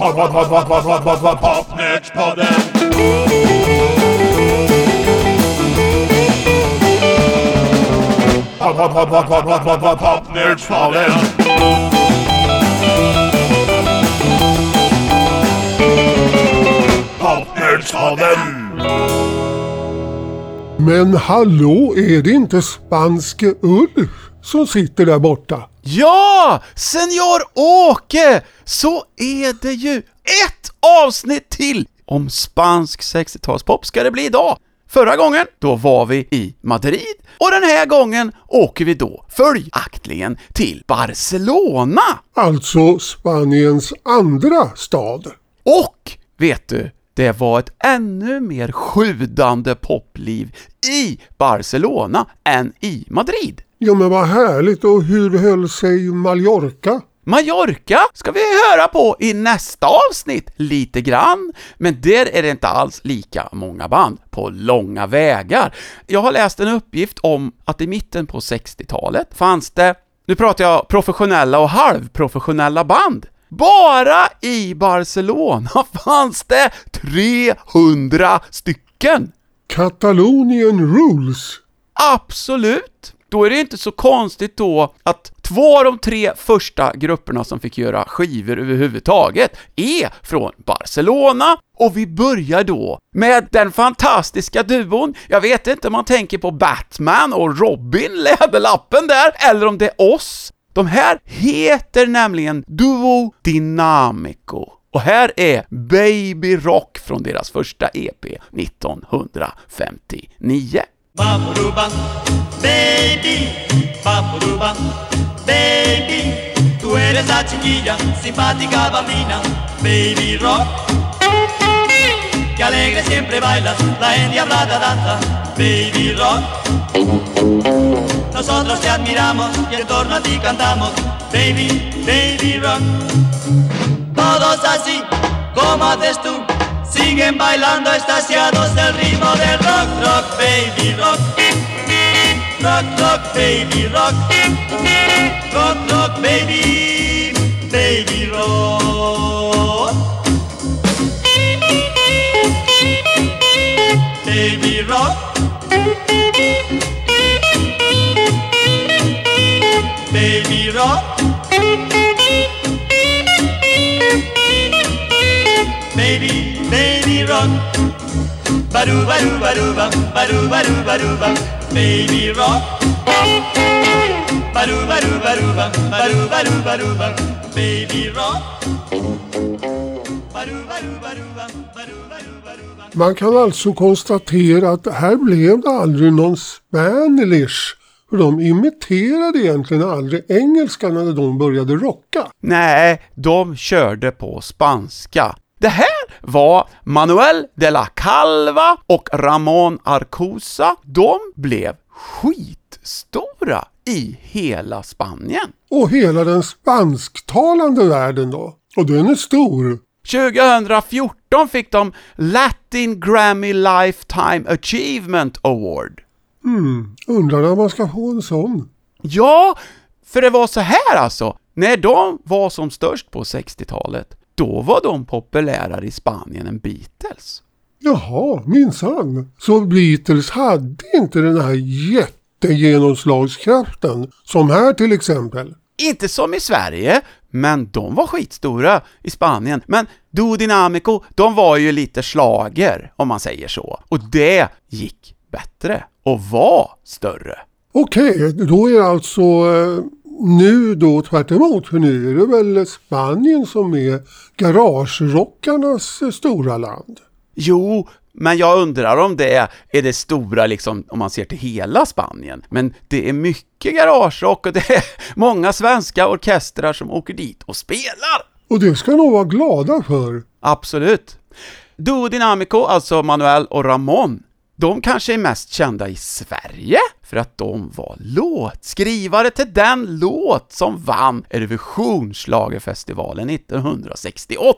Pad pad pad pad pad pad pad pad Popnet podem Pad pad pad pad pad pad pad pad Popnet podem Popnet podem Men hallå, är det inte spanske Ulf som sitter där borta? Ja, senior Åke! Så är det ju ett avsnitt till om spansk 60-talspop ska det bli idag. Förra gången, då var vi i Madrid och den här gången åker vi då följaktligen till Barcelona. Alltså Spaniens andra stad. Och, vet du, det var ett ännu mer sjudande popliv i Barcelona än i Madrid. Ja men vad härligt och hur höll sig Mallorca? Mallorca ska vi höra på i nästa avsnitt, lite grann, men där är det inte alls lika många band, på långa vägar. Jag har läst en uppgift om att i mitten på 60-talet fanns det, nu pratar jag professionella och halvprofessionella band, bara i Barcelona fanns det 300 stycken! Katalonien Rules. Absolut! Då är det inte så konstigt då att två av de tre första grupperna som fick göra skivor överhuvudtaget är från Barcelona, och vi börjar då med den fantastiska duon, jag vet inte om man tänker på Batman och Robin, Läderlappen där, eller om det är oss. De här heter nämligen Duo Dynamico. Och här är Baby Rock från deras första EP 1959. Baburuba, baby, baburuba, baby, tú eres la chiquilla, simpática bambina, baby rock. Que alegre siempre bailas, la endiablada danza, baby rock. Nosotros te admiramos y en torno a ti cantamos, baby, baby rock. Todos así, como haces tú, siguen bailando estasiados del ritmo del rock, rock, baby, rock. Rock, rock, baby, rock. Rock, rock, baby, baby, rock. Baby, rock. Baby, rock. baby, rock. Baru baru baru bam, baru baru baru bam, baby rock. Baru baru baru bam, baru baru baru bam, baby rock. Man kan alltså konstatera att här blev det aldrig någon Spanish. För de imiterade egentligen aldrig engelska när de började rocka. Nej, de körde på spanska. Det här var Manuel de la Calva och Ramon Arcusa. De blev skitstora i hela Spanien. Och hela den spansktalande världen då. Och den är stor. 2014 fick de Latin Grammy Lifetime Achievement Award. Hmm, undrar när man ska få en sån. Ja, för det var så här alltså. När de var som störst på 60-talet, då var de populärare i Spanien än Beatles. Jaha, minsann. Så Beatles hade inte den här jättegenomslagskraften som här till exempel. Inte som i Sverige, men de var skitstora i Spanien. Men Duo Dynamico, de var ju lite slager om man säger så. Och det gick bättre och var större. Okej, då är det alltså eh, nu då tvärt emot, för nu är det väl Spanien som är garagerockarnas eh, stora land. Jo, men jag undrar om det är, är det stora liksom, om man ser till hela Spanien. Men det är mycket garagerock och det är många svenska orkestrar som åker dit och spelar. Och det ska nog vara glada för. Absolut. Duo Dynamico, alltså Manuel och Ramon, de kanske är mest kända i Sverige för att de var låtskrivare till den låt som vann Eurovisionsschlagerfestivalen 1968.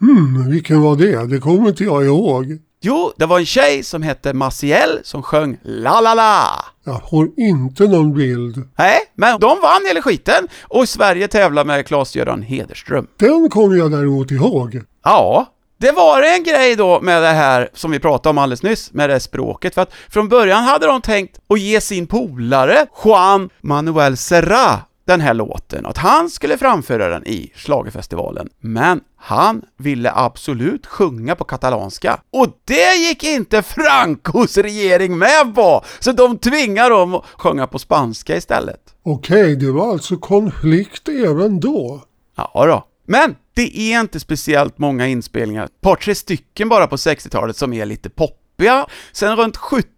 Hmm, vilken var det? Det kommer inte jag ihåg. Jo, det var en tjej som hette Maciel som sjöng La La La. Jag får inte någon bild. Nej, men de vann hela skiten och Sverige tävlar med Claes-Göran Hederström. Den kommer jag däremot ihåg. Ja, det var en grej då med det här som vi pratade om alldeles nyss, med det språket, för att från början hade de tänkt att ge sin polare Juan Manuel Serra den här låten, att han skulle framföra den i schlagerfestivalen. Men han ville absolut sjunga på katalanska. Och det gick inte Francos regering med på! Så de tvingade dem att sjunga på spanska istället. Okej, det var alltså konflikt även då. Ja då. Men det är inte speciellt många inspelningar, ett par tre stycken bara på 60-talet som är lite poppiga. Sen runt 70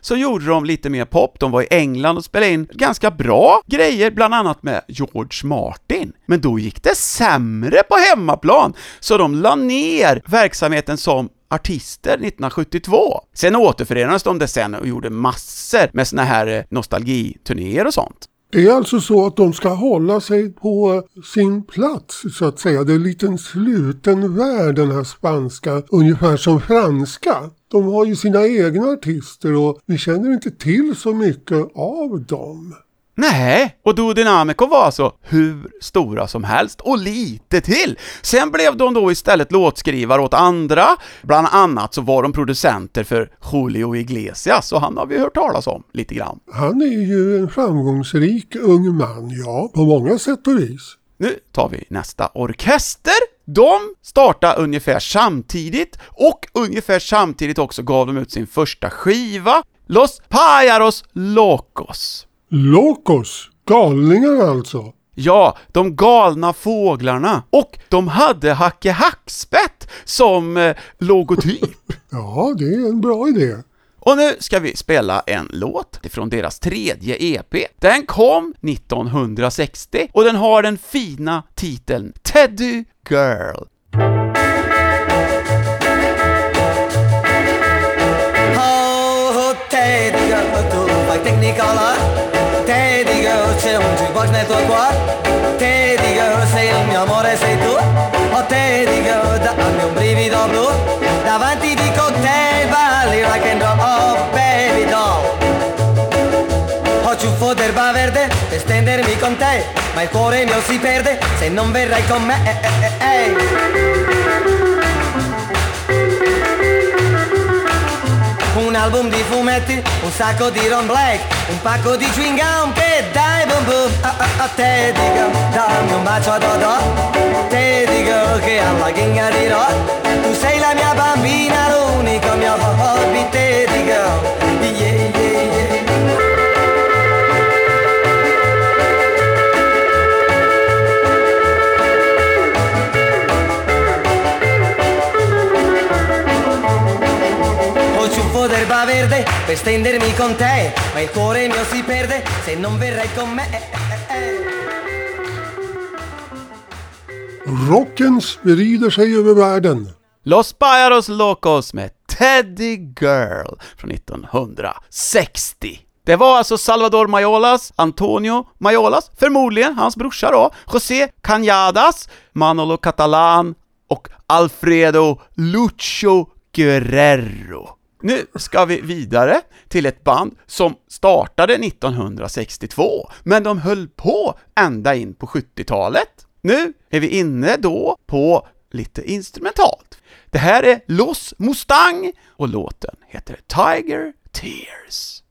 så gjorde de lite mer pop, de var i England och spelade in ganska bra grejer, bland annat med George Martin. Men då gick det sämre på hemmaplan, så de la ner verksamheten som artister 1972. Sen återförenades de det sen och gjorde massor med såna här eh, nostalgiturnéer och sånt. Det är alltså så att de ska hålla sig på sin plats så att säga. Det är en liten sluten värld den här spanska, ungefär som franska. De har ju sina egna artister och vi känner inte till så mycket av dem. Nej, och Duo Dynamico var alltså hur stora som helst och lite till. Sen blev de då istället låtskrivare åt andra, bland annat så var de producenter för Julio Iglesias, och han har vi hört talas om lite grann. Han är ju en framgångsrik ung man, ja, på många sätt och vis. Nu tar vi nästa orkester. De startade ungefär samtidigt och ungefär samtidigt också gav de ut sin första skiva, Los Pajaros Locos. Locos, galningar alltså. Ja, de galna fåglarna. Och de hade Hacke Hackspett som eh, logotyp. Ja, det är en bra idé. Och nu ska vi spela en låt från deras tredje EP. Den kom 1960 och den har den fina titeln Teddy Girl. Oh, Teddy girl, fai Technicolor Teddy girl, jukebox nel tuo cuore Teddy girl, sei il mio amore, sei tu Oh Teddy girl, dammi un brivido blu. Davanti di cocktail, balli rock and roll Oh baby doll Ho ciuffo d'erba verde per stendermi con te Ma il cuore mio si perde se non verrai con me. Eh, eh, eh, eh. Un album di fumetti, un sacco di ron black, un pacco di chewing gum che dai boom boom a, a, a te dico, dammi un bacio a Dodò, te dico che alla ghigna dirò, tu sei la mia bambina, l'unico mio hobby, te dico, verde per stendermi con te, ma il cuore mio si perde se non verrai con me. Rocken sprider sig över världen. Los Pajaros Locos med Teddy Girl från 1960. Det var alltså Salvador Mayolas, Antonio Mayolas, förmodligen hans brorsa då, José Cañadas, Manolo Catalan och Alfredo Lucho Guerrero. Nu ska vi vidare till ett band som startade 1962, men de höll på ända in på 70-talet. Nu är vi inne då på lite instrumentalt. Det här är Los Mustang och låten heter Tiger Tears.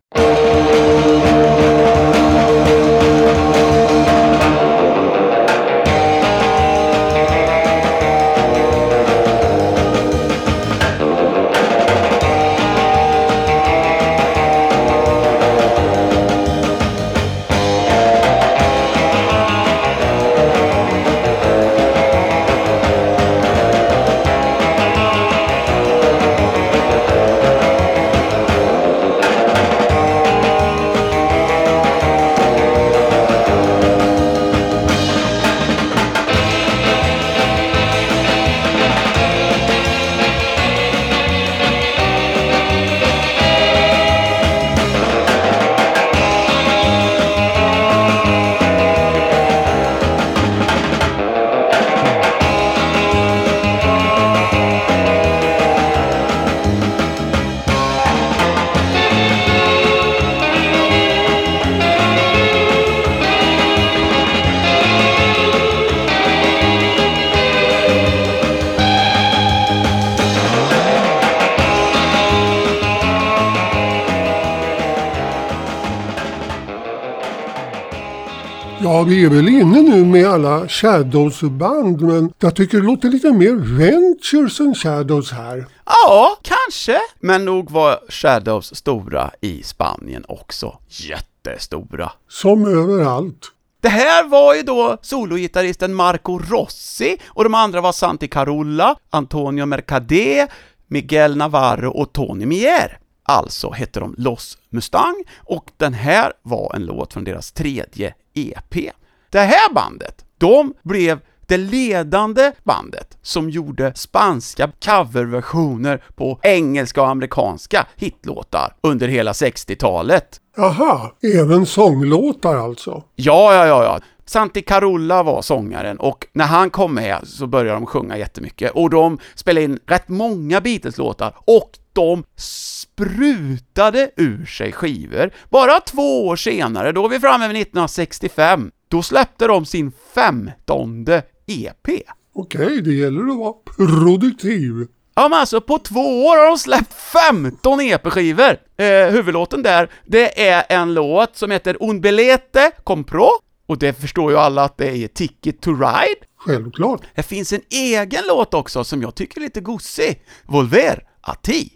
Ja, vi är väl inne nu med alla Shadows-band men jag tycker det låter lite mer Ventures än Shadows här. Ja, kanske. Men nog var Shadows stora i Spanien också. Jättestora. Som överallt. Det här var ju då sologitarristen Marco Rossi och de andra var Santi Carolla, Antonio Mercadé, Miguel Navarro och Tony Mier. Alltså hette de Los Mustang och den här var en låt från deras tredje EP. Det här bandet, de blev det ledande bandet som gjorde spanska coverversioner på engelska och amerikanska hitlåtar under hela 60-talet. Aha, även sånglåtar alltså. Ja, ja, ja, ja. Santi Carolla var sångaren och när han kom med så började de sjunga jättemycket och de spelade in rätt många Beatles-låtar och de sprutade ur sig skivor. Bara två år senare, då är vi framme vid 1965, då släppte de sin femtonde EP. Okej, det gäller att vara produktiv. Ja men alltså på två år har de släppt 15 EP-skivor! Eh, huvudlåten där, det är en låt som heter Un Belete Compro, och det förstår ju alla att det är Ticket to Ride. Självklart. Det finns en egen låt också som jag tycker är lite gosig, Volver a ti.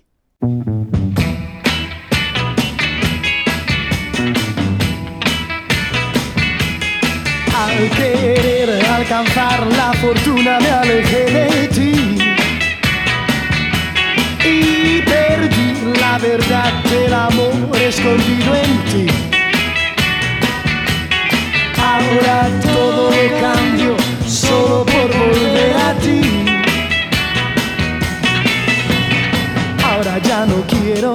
Al querer alcanzar la fortuna me alejé de ti y perdí la verdad del amor escondido en ti. Ahora todo cambio solo por volver a ti. Ahora ya no quiero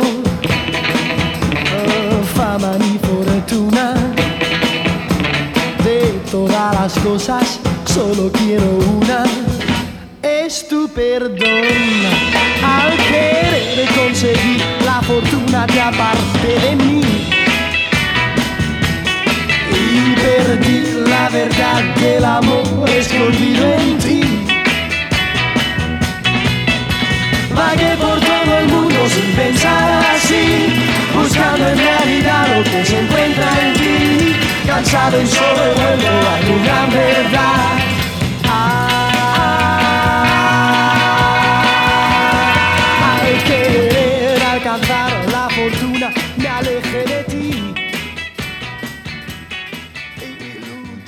oh, fama ni fortuna de todas las cosas, solo quiero una. Es tu perdón al querer conseguir la fortuna que aparte de mí. Perdí la verdad del amor escondido en ti. Vagué por todo el mundo sin pensar así, buscando en realidad lo que se encuentra en ti. Cansado y solo vuelvo a tu gran verdad.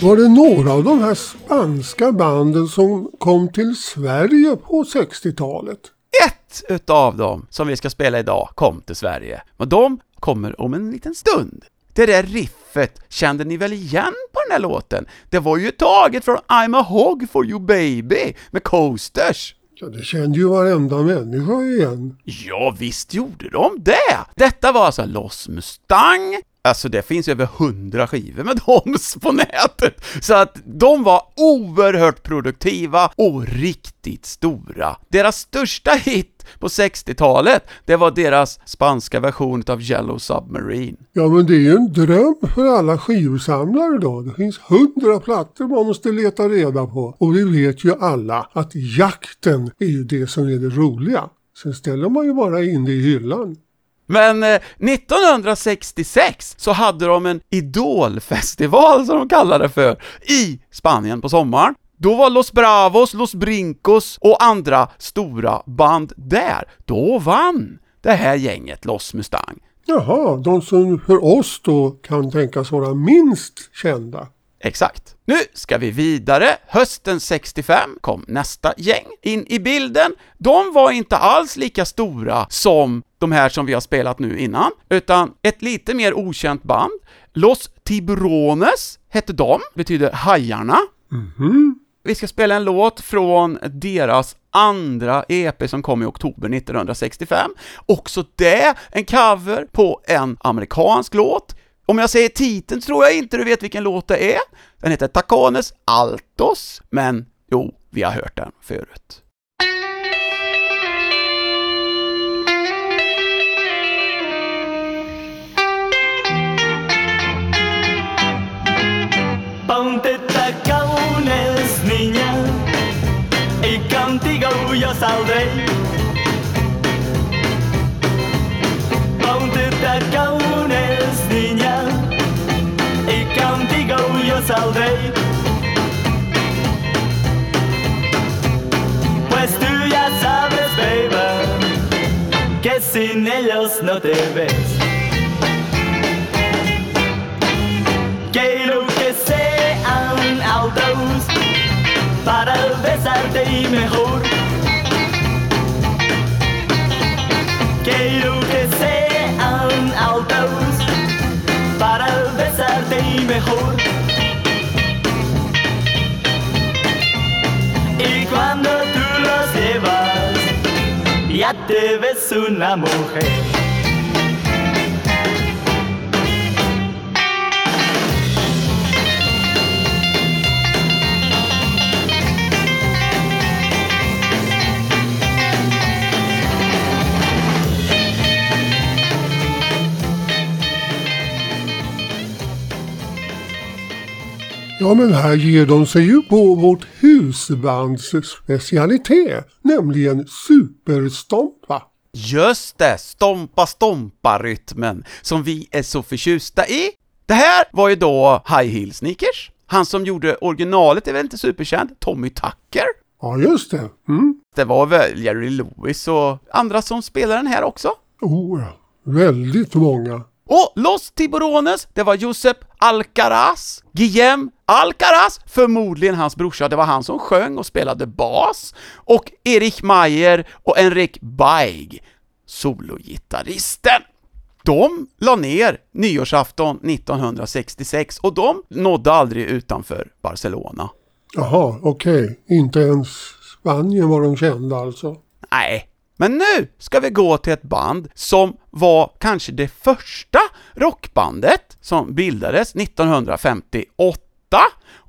Var det några av de här spanska banden som kom till Sverige på 60-talet? Ett utav dem som vi ska spela idag kom till Sverige, och de kommer om en liten stund. Det där riffet kände ni väl igen på den här låten? Det var ju taget från I'm a hog for you baby med Coasters. Ja, det kände ju varenda människa igen. Ja, visst gjorde de det! Detta var alltså Los Mustang, alltså det finns över hundra skivor med dem på nätet, så att de var oerhört produktiva och riktigt stora. Deras största hit på 60-talet, det var deras spanska version av Yellow Submarine. Ja, men det är ju en dröm för alla skivsamlare då. Det finns hundra plattor man måste leta reda på. Och vi vet ju alla att jakten är ju det som är det roliga. Sen ställer man ju bara in det i hyllan. Men eh, 1966 så hade de en idolfestival som de kallade det för i Spanien på sommaren. Då var Los Bravos, Los Brincos och andra stora band där. Då vann det här gänget Los Mustang. Jaha, de som för oss då kan tänkas vara minst kända. Exakt. Nu ska vi vidare. Hösten 65 kom nästa gäng in i bilden. De var inte alls lika stora som de här som vi har spelat nu innan, utan ett lite mer okänt band. Los Tiburones hette de, betyder hajarna. Vi ska spela en låt från deras andra EP som kom i oktober 1965. Också det en cover på en amerikansk låt. Om jag säger titeln tror jag inte du vet vilken låt det är. Den heter Takanes Altos, men jo, vi har hört den förut. Ponte tacones, niña, y contigo yo saldré. Ponte tacones, saldré. Pues tú ya sabes, baby, que sin ellos no te ves. Quiero que sean altos para besarte y mejor. Quiero que sean altos para besarte y mejor. Ya te ves una mujer. Ja, men här ger de sig ju på vårt husbands specialitet, nämligen superstompa. Just det, stompa stompa rytmen som vi är så förtjusta i. Det här var ju då High Heel Sneakers. Han som gjorde originalet är väl inte superkänd, Tommy Tucker. Ja, just det. Mm. Det var väl Jerry Lewis och andra som spelade den här också. Oh, ja. Väldigt många. Och Los Tiburones, det var Josep Alcaraz, Guillem Alcaraz, förmodligen hans brorsa, det var han som sjöng och spelade bas, och Erich Mayer och Enrik Baig, sologitarristen. De la ner nyårsafton 1966 och de nådde aldrig utanför Barcelona. Jaha, okej. Inte ens Spanien var de kända alltså. Nej, men nu ska vi gå till ett band som var kanske det första rockbandet som bildades 1958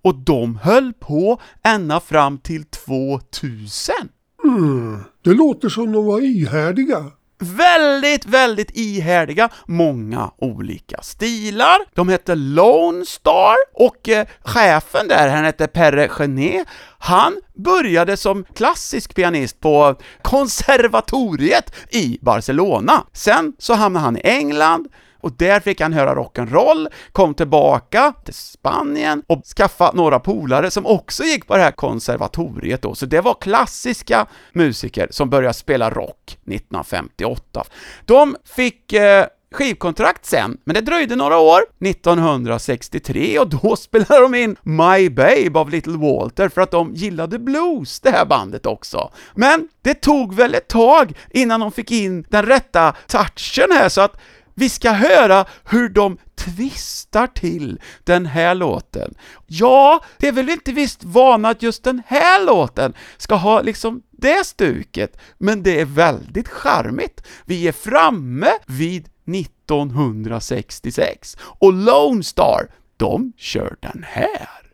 och de höll på ända fram till 2000. Mm. Det låter som de var ihärdiga. Väldigt, väldigt ihärdiga, många olika stilar. De hette Lone Star och eh, chefen där, han hette Perre Gené, han började som klassisk pianist på konservatoriet i Barcelona. Sen så hamnade han i England, och där fick han höra rock'n'roll, kom tillbaka till Spanien och skaffa några polare som också gick på det här konservatoriet då, så det var klassiska musiker som började spela rock 1958. De fick eh, skivkontrakt sen, men det dröjde några år, 1963, och då spelade de in My Babe av Little Walter för att de gillade blues, det här bandet också. Men det tog väl ett tag innan de fick in den rätta touchen här, så att vi ska höra hur de tvistar till den här låten. Ja, det är väl inte visst vana att just den här låten ska ha liksom det stuket, men det är väldigt charmigt. Vi är framme vid 1966 och Lone Star, de kör den här.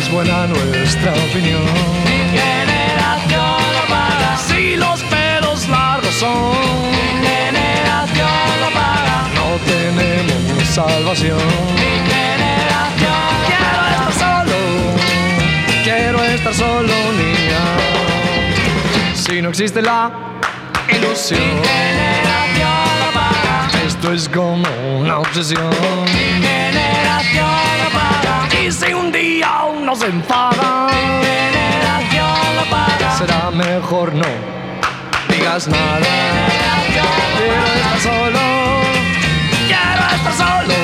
Es buena nuestra opinión. generación lo paga, Si los pelos largos son, generación lo paga, no tenemos salvación. generación lo Quiero estar solo, quiero estar solo, niña. Si no existe la ilusión, generación lo paga, esto es como una obsesión. generación lo paga, Y si un día nos enfada, generación lo paga, será mejor no digas nada. Quiero estar solo, quiero estar solo,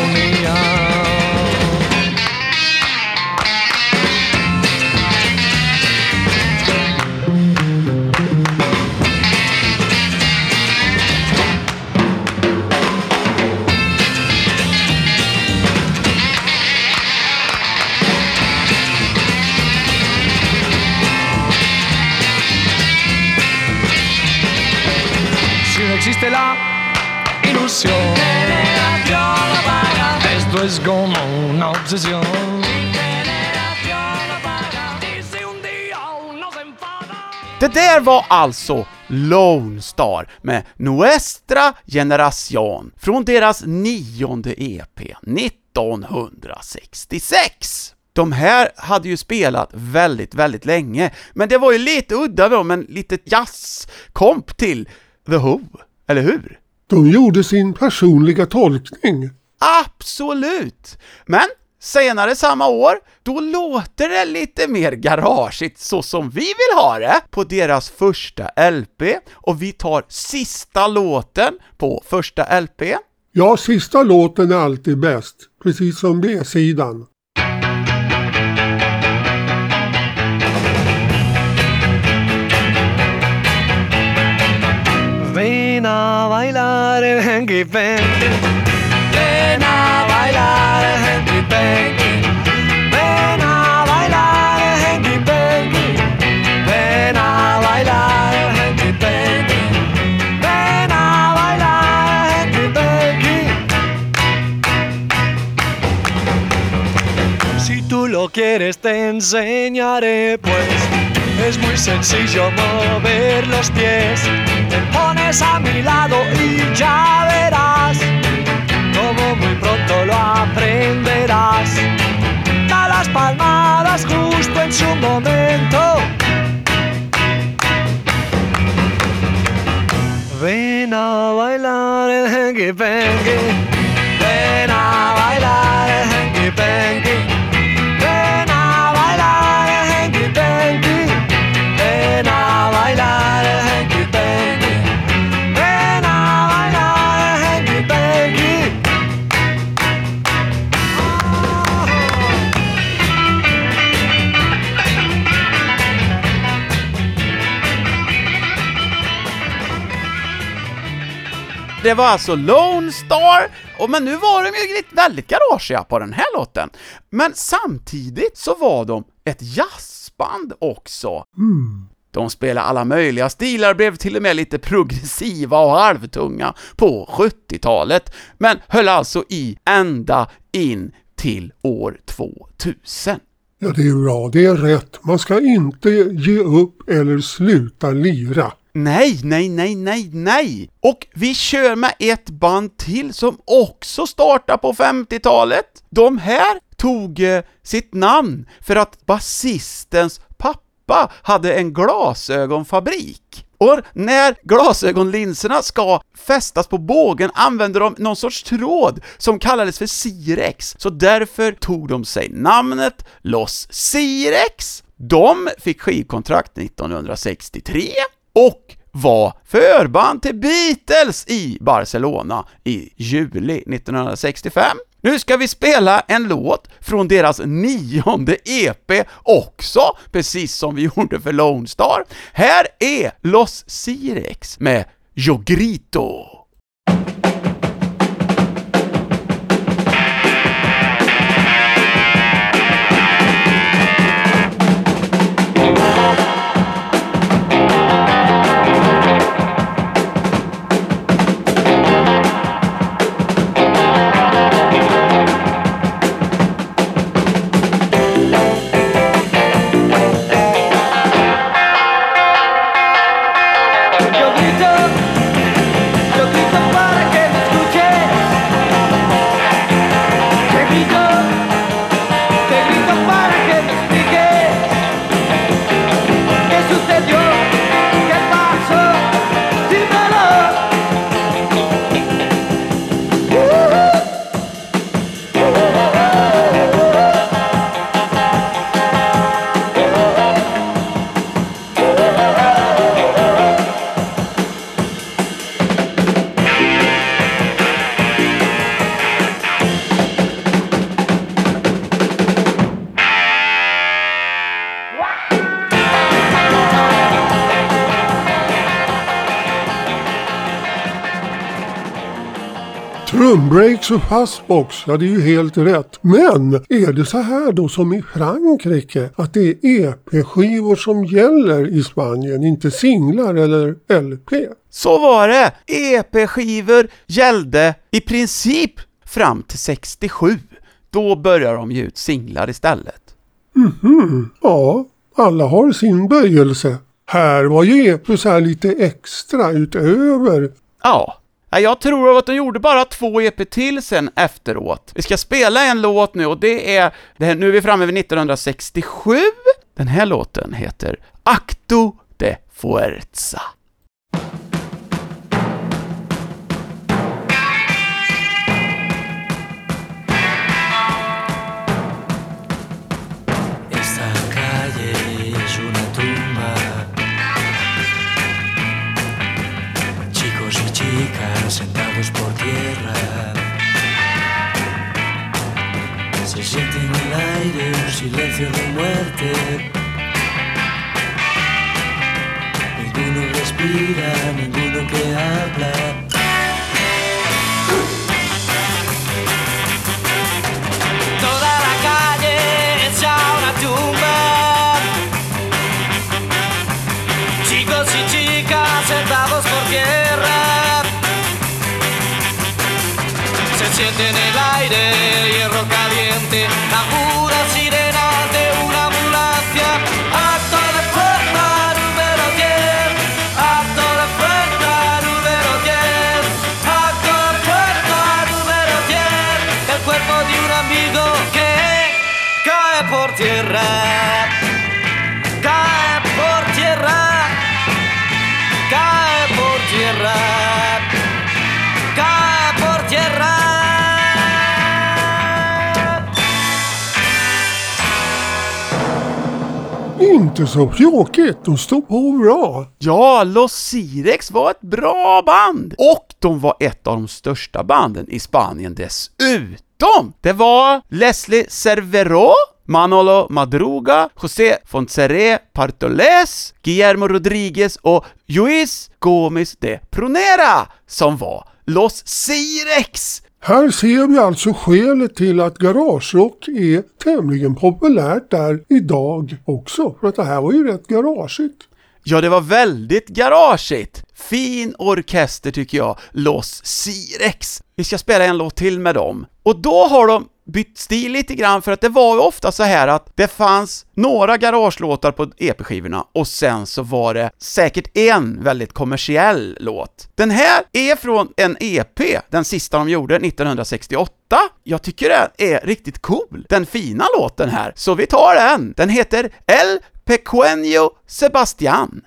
existe la ilusión, esto es como una obsesión. Det där var alltså Lone Star med Nuestra Generación från deras nionde EP 1966. De här hade ju spelat väldigt, väldigt länge, men det var ju lite udda då, men lite jazzkomp till The Who, eller hur? De gjorde sin personliga tolkning. Absolut! Men senare samma år, då låter det lite mer garageigt så som vi vill ha det på deras första LP och vi tar sista låten på första LP. Ja, sista låten är alltid bäst, precis som B-sidan. A bailar el hanky panky. Ven a quieres te enseñaré pues es muy sencillo mover los pies. Te pones a mi lado y ya verás como muy pronto lo aprenderás. Da las palmadas justo en su momento. Ven a bailar el hanky panky. Ven a bailar el hanky panky. Det var alltså Lone Star, och men nu var de ju väldigt garageiga på den här låten. Men samtidigt så var de ett jazzband också. De spelade alla möjliga stilar, blev till och med lite progressiva och halvtunga på 70-talet, men höll alltså i ända in till år 2000. Ja, det är bra. Det är rätt. Man ska inte ge upp eller sluta lira. Nej, nej, nej, nej, nej! Och vi kör med ett band till som också startade på 50-talet. De här tog eh, sitt namn för att basistens pappa hade en glasögonfabrik. Och när glasögonlinserna ska fästas på bågen använder de någon sorts tråd som kallades för Sirex, så därför tog de sig namnet Los Sirex. De fick skivkontrakt 1963 och var förband till Beatles i Barcelona i juli 1965. Nu ska vi spela en låt från deras nionde EP också, precis som vi gjorde för Lone Star. Här är Los Sirex med Yo Trumbreaks och fastbox, ja det är ju helt rätt. Men är det så här då som i Frankrike att det är EP-skivor som gäller i Spanien, inte singlar eller LP? Så var det! EP-skivor gällde i princip fram till 67. Då började de ge ut singlar istället. Mhm, ja, alla har sin böjelse. Här var ju EP så här lite extra utöver. Ja, Nej, jag tror att de gjorde bara två EP till sen efteråt. Vi ska spela en låt nu och det är, det här, nu är vi framme vid 1967. Den här låten heter Acto de Fuerza. Aire un silencio de muerte. Ninguno respira, ninguno que habla. Inte så tråkigt, de stod på bra. Ja, Los Sirex var ett bra band! Och de var ett av de största banden i Spanien dessutom! Det var Leslie Cervero, Manolo Madruga, José Fonseré Partoles, Guillermo Rodriguez och Luis Gomes de Prunera som var Los Sirex! Här ser vi alltså skälet till att garagerock är tämligen populärt där idag också. För att det här var ju rätt garageigt. Ja, det var väldigt garageigt. Fin orkester tycker jag, Los Sirex. Vi ska spela en låt till med dem. Och då har de bytt stil lite grann för att det var ju ofta så här att det fanns några garagelåtar på EP-skivorna och sen så var det säkert en väldigt kommersiell låt. Den här är från en EP, den sista de gjorde 1968. Jag tycker den är riktigt cool, den fina låten här, så vi tar den. Den heter El Pequeño Sebastián.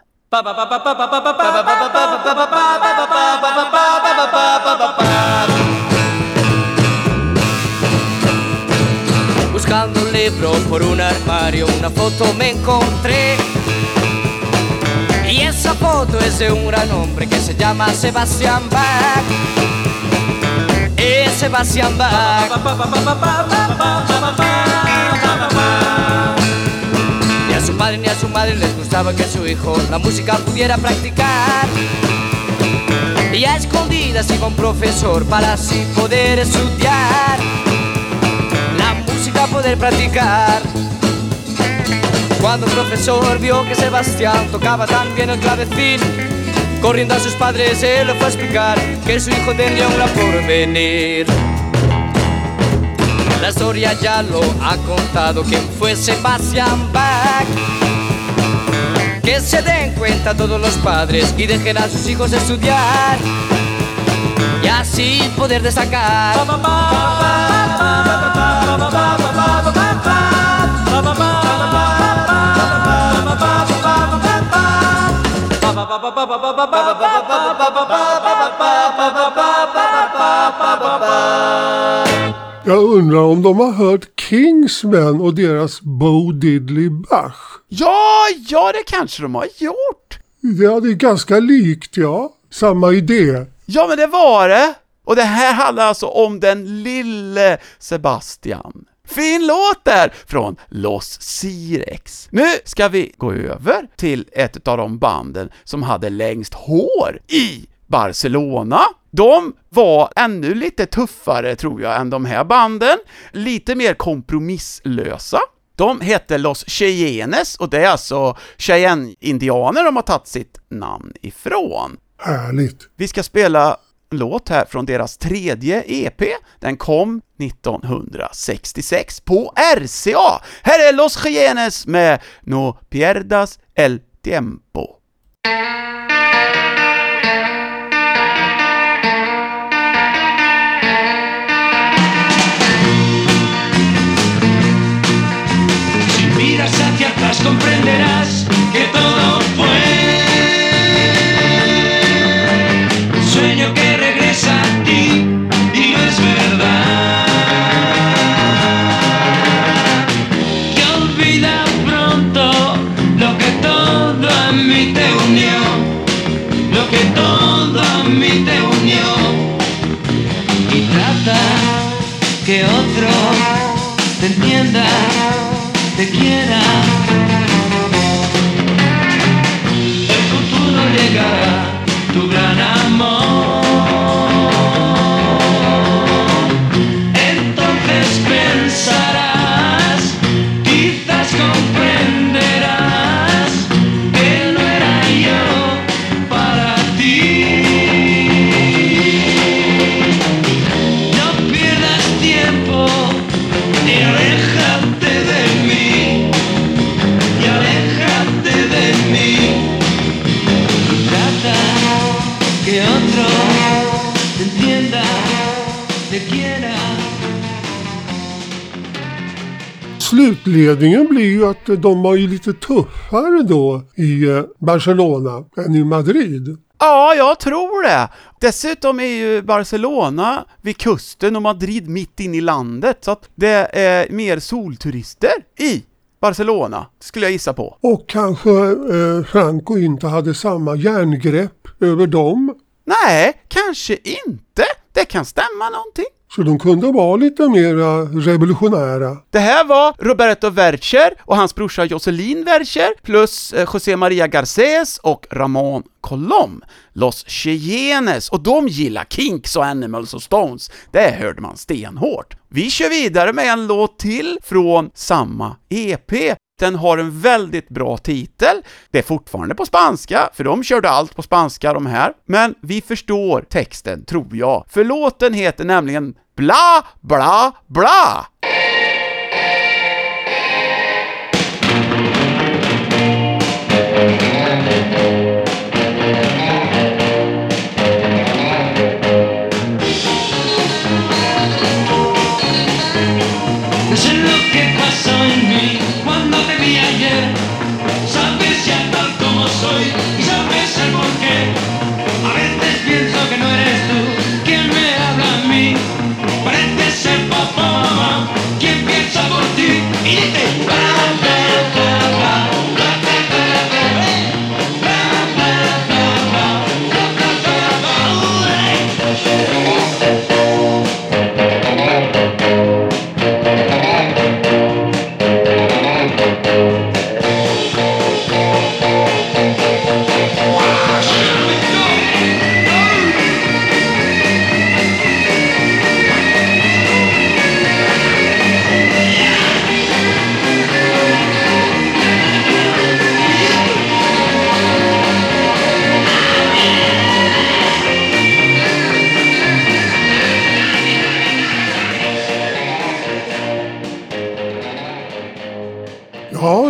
Buscando un libro por un armario, una foto me encontré. Y esa foto es de un gran hombre que se llama Sebastián Bach. Es Sebastián Bach. Ni a su padre ni a su madre les gustaba que su hijo la música pudiera practicar. Y a escondidas iba un profesor para así poder estudiar música poder practicar. Cuando el profesor vio que Sebastián tocaba tan bien el clavecín, corriendo a sus padres él le fue a explicar que su hijo tendría un gran porvenir. La historia ya lo ha contado quien fue Sebastián Bach. Que se den cuenta todos los padres y dejen a sus hijos estudiar y así poder destacar. Jag undrar om de har hört Kingsmen och deras Bo Diddley Bach. Ja, ja det kanske de har gjort! Ja, det är ganska likt ja. Samma idé. Ja, men det var det! Och det här handlar alltså om den lille Sebastian. Fin låt där från Los Sirex. Nu ska vi gå över till ett av de banden som hade längst hår i Barcelona. De var ännu lite tuffare, tror jag, än de här banden. Lite mer kompromisslösa. De hette Los Cheyennes och det är alltså Cheyenne-indianer de har tagit sitt namn ifrån. Härligt. Vi ska spela låt här från deras tredje EP. Den kom 1966 på RCA. Här är Los Gienes med No pierdas el tiempo. Si miras hacia atrás comprenderás que todo fue otro te entienda, te quiera. Que otro te entienda, te quiera. Slutledningen blir ju att de var ju lite tuffare då i eh, Barcelona än i Madrid. Ja, jag tror det. Dessutom är ju Barcelona vid kusten och Madrid mitt inne i landet, så att det är mer solturister i Barcelona, skulle jag gissa på. Och kanske eh, Franco inte hade samma järngrepp över dem. Nej, kanske inte. Det kan stämma någonting. Så de kunde vara lite mera revolutionära. Det här var Roberto Vercher och hans brorsa Jocelyn Vercher plus eh, José Maria Garcés och Ramon Colom, Los Cheyennes, och de gillar Kinks och Animals och Stones. Det hörde man stenhårt. Vi kör vidare med en låt till från samma EP. Den har en väldigt bra titel. Det är fortfarande på spanska, för de körde allt på spanska de här. Men vi förstår texten, tror jag. För låten heter nämligen Bla, bla, bla! look at my son, me. Parece ser papá mamá quien piensa por ti y dice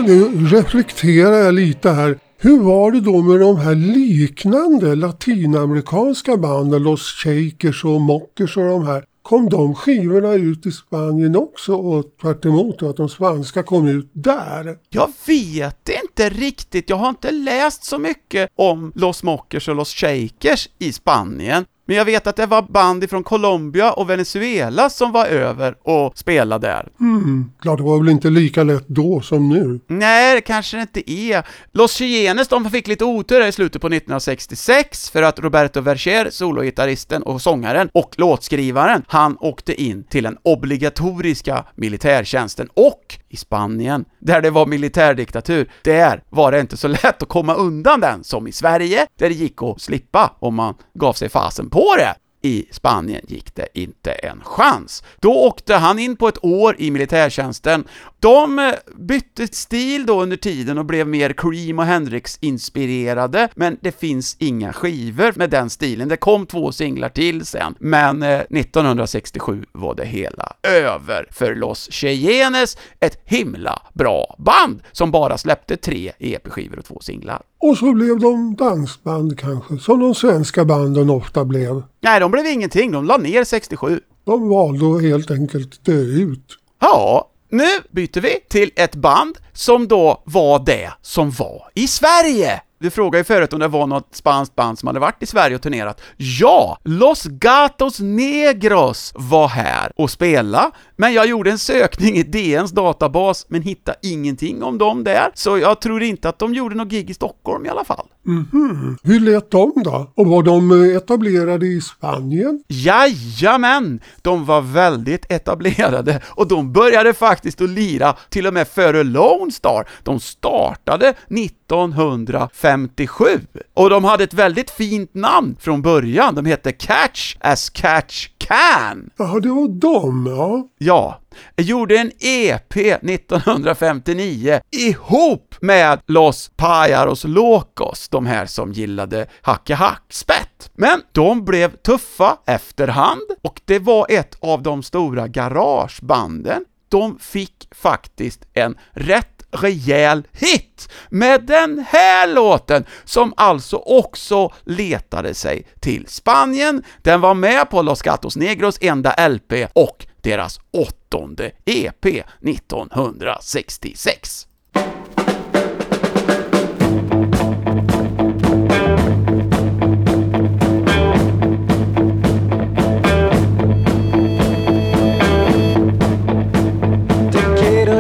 nu reflekterar jag lite här. Hur var det då med de här liknande latinamerikanska banden, Los Shakers och Mockers och de här? Kom de skivorna ut i Spanien också och tvärt emot att de svenska kom ut där? Jag vet inte riktigt, jag har inte läst så mycket om Los Mockers och Los Shakers i Spanien. Men jag vet att det var band ifrån Colombia och Venezuela som var över och spelade där. Hmm, klart det var väl inte lika lätt då som nu. Nej, det kanske det inte är. Los Cheyennes, de fick lite otur i slutet på 1966 för att Roberto Vercher, sologitarristen och sångaren och låtskrivaren, han åkte in till den obligatoriska militärtjänsten och i Spanien, där det var militärdiktatur, där var det inte så lätt att komma undan den som i Sverige, där det gick att slippa om man gav sig fasen på det. I Spanien gick det inte en chans. Då åkte han in på ett år i militärtjänsten. De eh, bytte stil då under tiden och blev mer Cream och Hendrix-inspirerade, men det finns inga skivor med den stilen. Det kom två singlar till sen, men eh, 1967 var det hela över för Los Cheyennes, ett himla bra band som bara släppte tre EP-skivor och två singlar. Och så blev de dansband kanske, som de svenska banden ofta blev. Nej, de blev ingenting, de la ner 67. De valde att helt enkelt dö ut. Ja, nu byter vi till ett band som då var det som var i Sverige. Du frågade ju förut om det var något spanskt band som hade varit i Sverige och turnerat. Ja! Los Gatos Negros var här och spela, men jag gjorde en sökning i DNs databas, men hittade ingenting om dem där, så jag tror inte att de gjorde något gig i Stockholm i alla fall. Mhm. Hur lät de då? Och var de eh, etablerade i Spanien? Jajamän! De var väldigt etablerade och de började faktiskt att lira till och med före Lone Star. De startade 1957 och de hade ett väldigt fint namn från början. De hette Catch as Catch Can. Ja, det var de, ja. Ja, jag gjorde en EP 1959 ihop med Los Pajaros Locos, de här som gillade Hacke Hack spett. Men de blev tuffa efterhand och det var ett av de stora garagebanden. De fick faktiskt en rätt rejäl hit med den här låten som alltså också letade sig till Spanien. Den var med på Los Gatos Negros enda LP och deras åttonde EP 1966.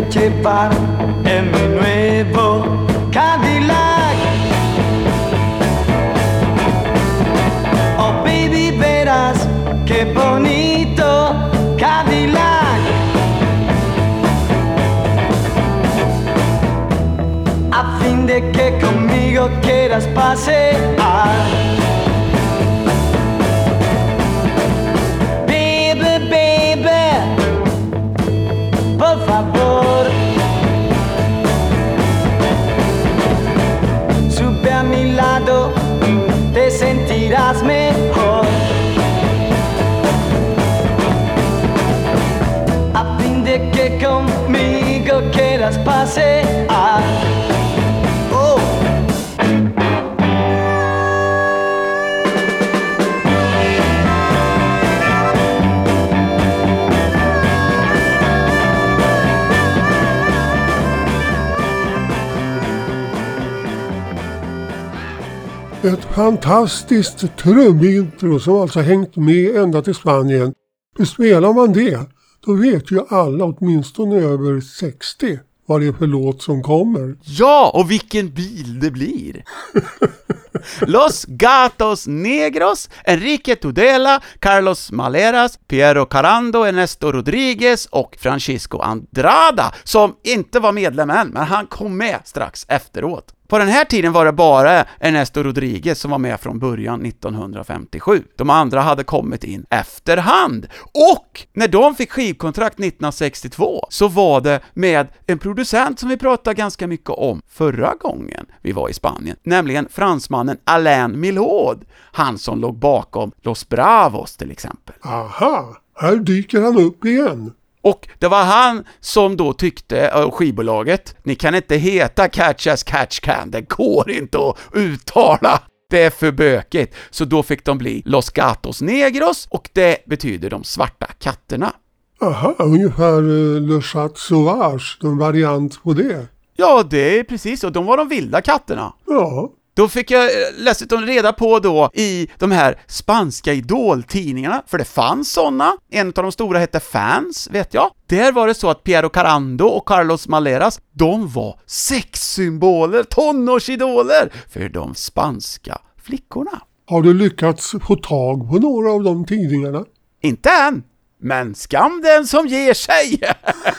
Llevar las pasear. Ett fantastiskt trumintro som alltså hängt med ända till Spanien. För spelar man det, då vet ju alla åtminstone över 60 vad det är för låt som kommer. Ja, och vilken bil det blir! Los Gatos Negros, Enrique Tudela, Carlos Maleras, Piero Carando, Ernesto Rodriguez och Francisco Andrada, som inte var medlem än, men han kom med strax efteråt. På den här tiden var det bara Ernesto Rodriguez som var med från början 1957. De andra hade kommit in efterhand. Och när de fick skivkontrakt 1962 så var det med en producent som vi pratade ganska mycket om förra gången vi var i Spanien, nämligen fransmannen Alain Milhaud, han som låg bakom Los Bravos till exempel. Aha, här dyker han upp igen. Och det var han som då tyckte, och skivbolaget, ni kan inte heta Catch as Catch Can, det går inte att uttala. Det är för bökigt. Så då fick de bli Los Gatos Negros och det betyder de svarta katterna. Aha, ungefär eh, Le Chat Sauvage, en variant på det. Ja, det är precis så. De var de vilda katterna. Ja, Då fick jag eh, dessutom reda på då i de här spanska idoltidningarna, för det fanns såna. En av de stora hette Fans, vet jag. Där var det så att Piero Carando och Carlos Maleras, de var sexsymboler, tonårsidoler för de spanska flickorna. har du lyckats få tag på några av de tidningarna? Inte än, men skam den som ger sig!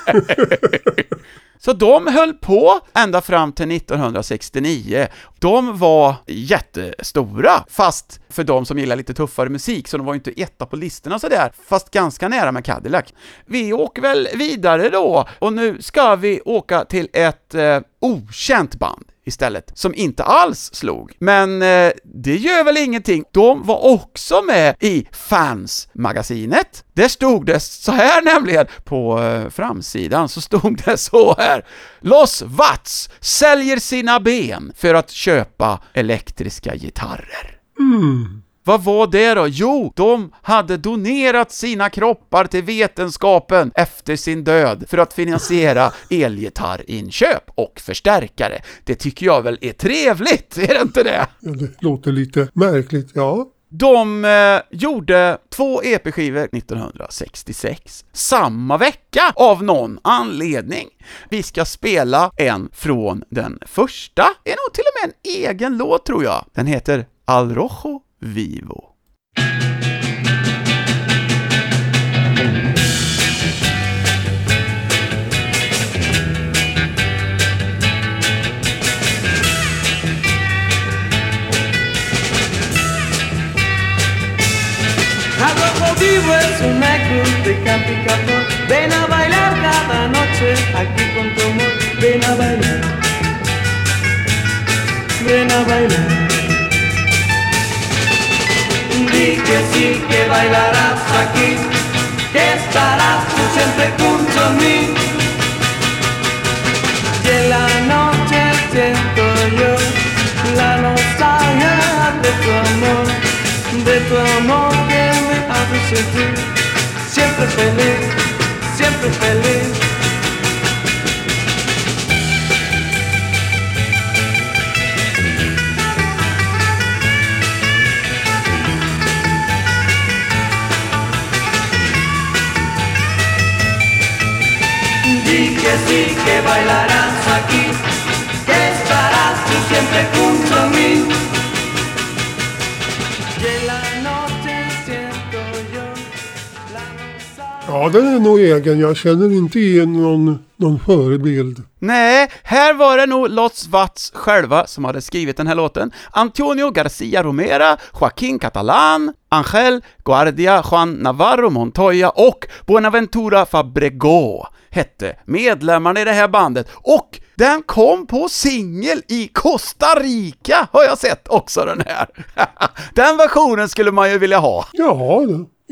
Så de höll på ända fram till 1969. De var jättestora, fast för de som gillar lite tuffare musik, så de var ju inte etta på listorna sådär, fast ganska nära med Cadillac. Vi åker väl vidare då, och nu ska vi åka till ett eh, okänt band istället, som inte alls slog. Men eh, det gör väl ingenting. De var också med i Fans-magasinet. Där stod det så här nämligen, på eh, framsidan så stod det så här. Los Watts säljer sina ben för att köpa elektriska gitarrer. Mm. Vad var det då? Jo, de hade donerat sina kroppar till vetenskapen efter sin död för att finansiera elgitarrinköp och förstärkare. Det tycker jag väl är trevligt, är det inte det? Ja, det låter lite märkligt, ja. De eh, gjorde två EP-skivor 1966, samma vecka av någon anledning. Vi ska spela en från den första, är nog till och med en egen låt tror jag. Den heter Al Rojo Vivo. Vivo es una cruz de campo y cafón. Ven a bailar cada noche aquí con tu amor. Ven a bailar. Ven a bailar. Que sí que bailarás aquí. Que estarás tú siempre junto a mí. Y en la noche siento yo la nostalgia de tu amor, de tu amor que me hace sentir siempre feliz, siempre feliz. Di que sí que bailarás aquí, que estarás tú siempre junto a mí. Y en la noche siento yo la nostalgia. Ja, den är nog egen. Jag känner inte igen någon, någon förebild. Nej, här var det nog Los Watts själva som hade skrivit den här låten. Antonio Garcia Romera, Joaquín Catalán, Angel Guardia, Juan Navarro Montoya och Buenaventura Fabrego hette medlemmarna i det här bandet. Och den kom på singel i Costa Rica, har jag sett också den här. den versionen skulle man ju vilja ha. Ja,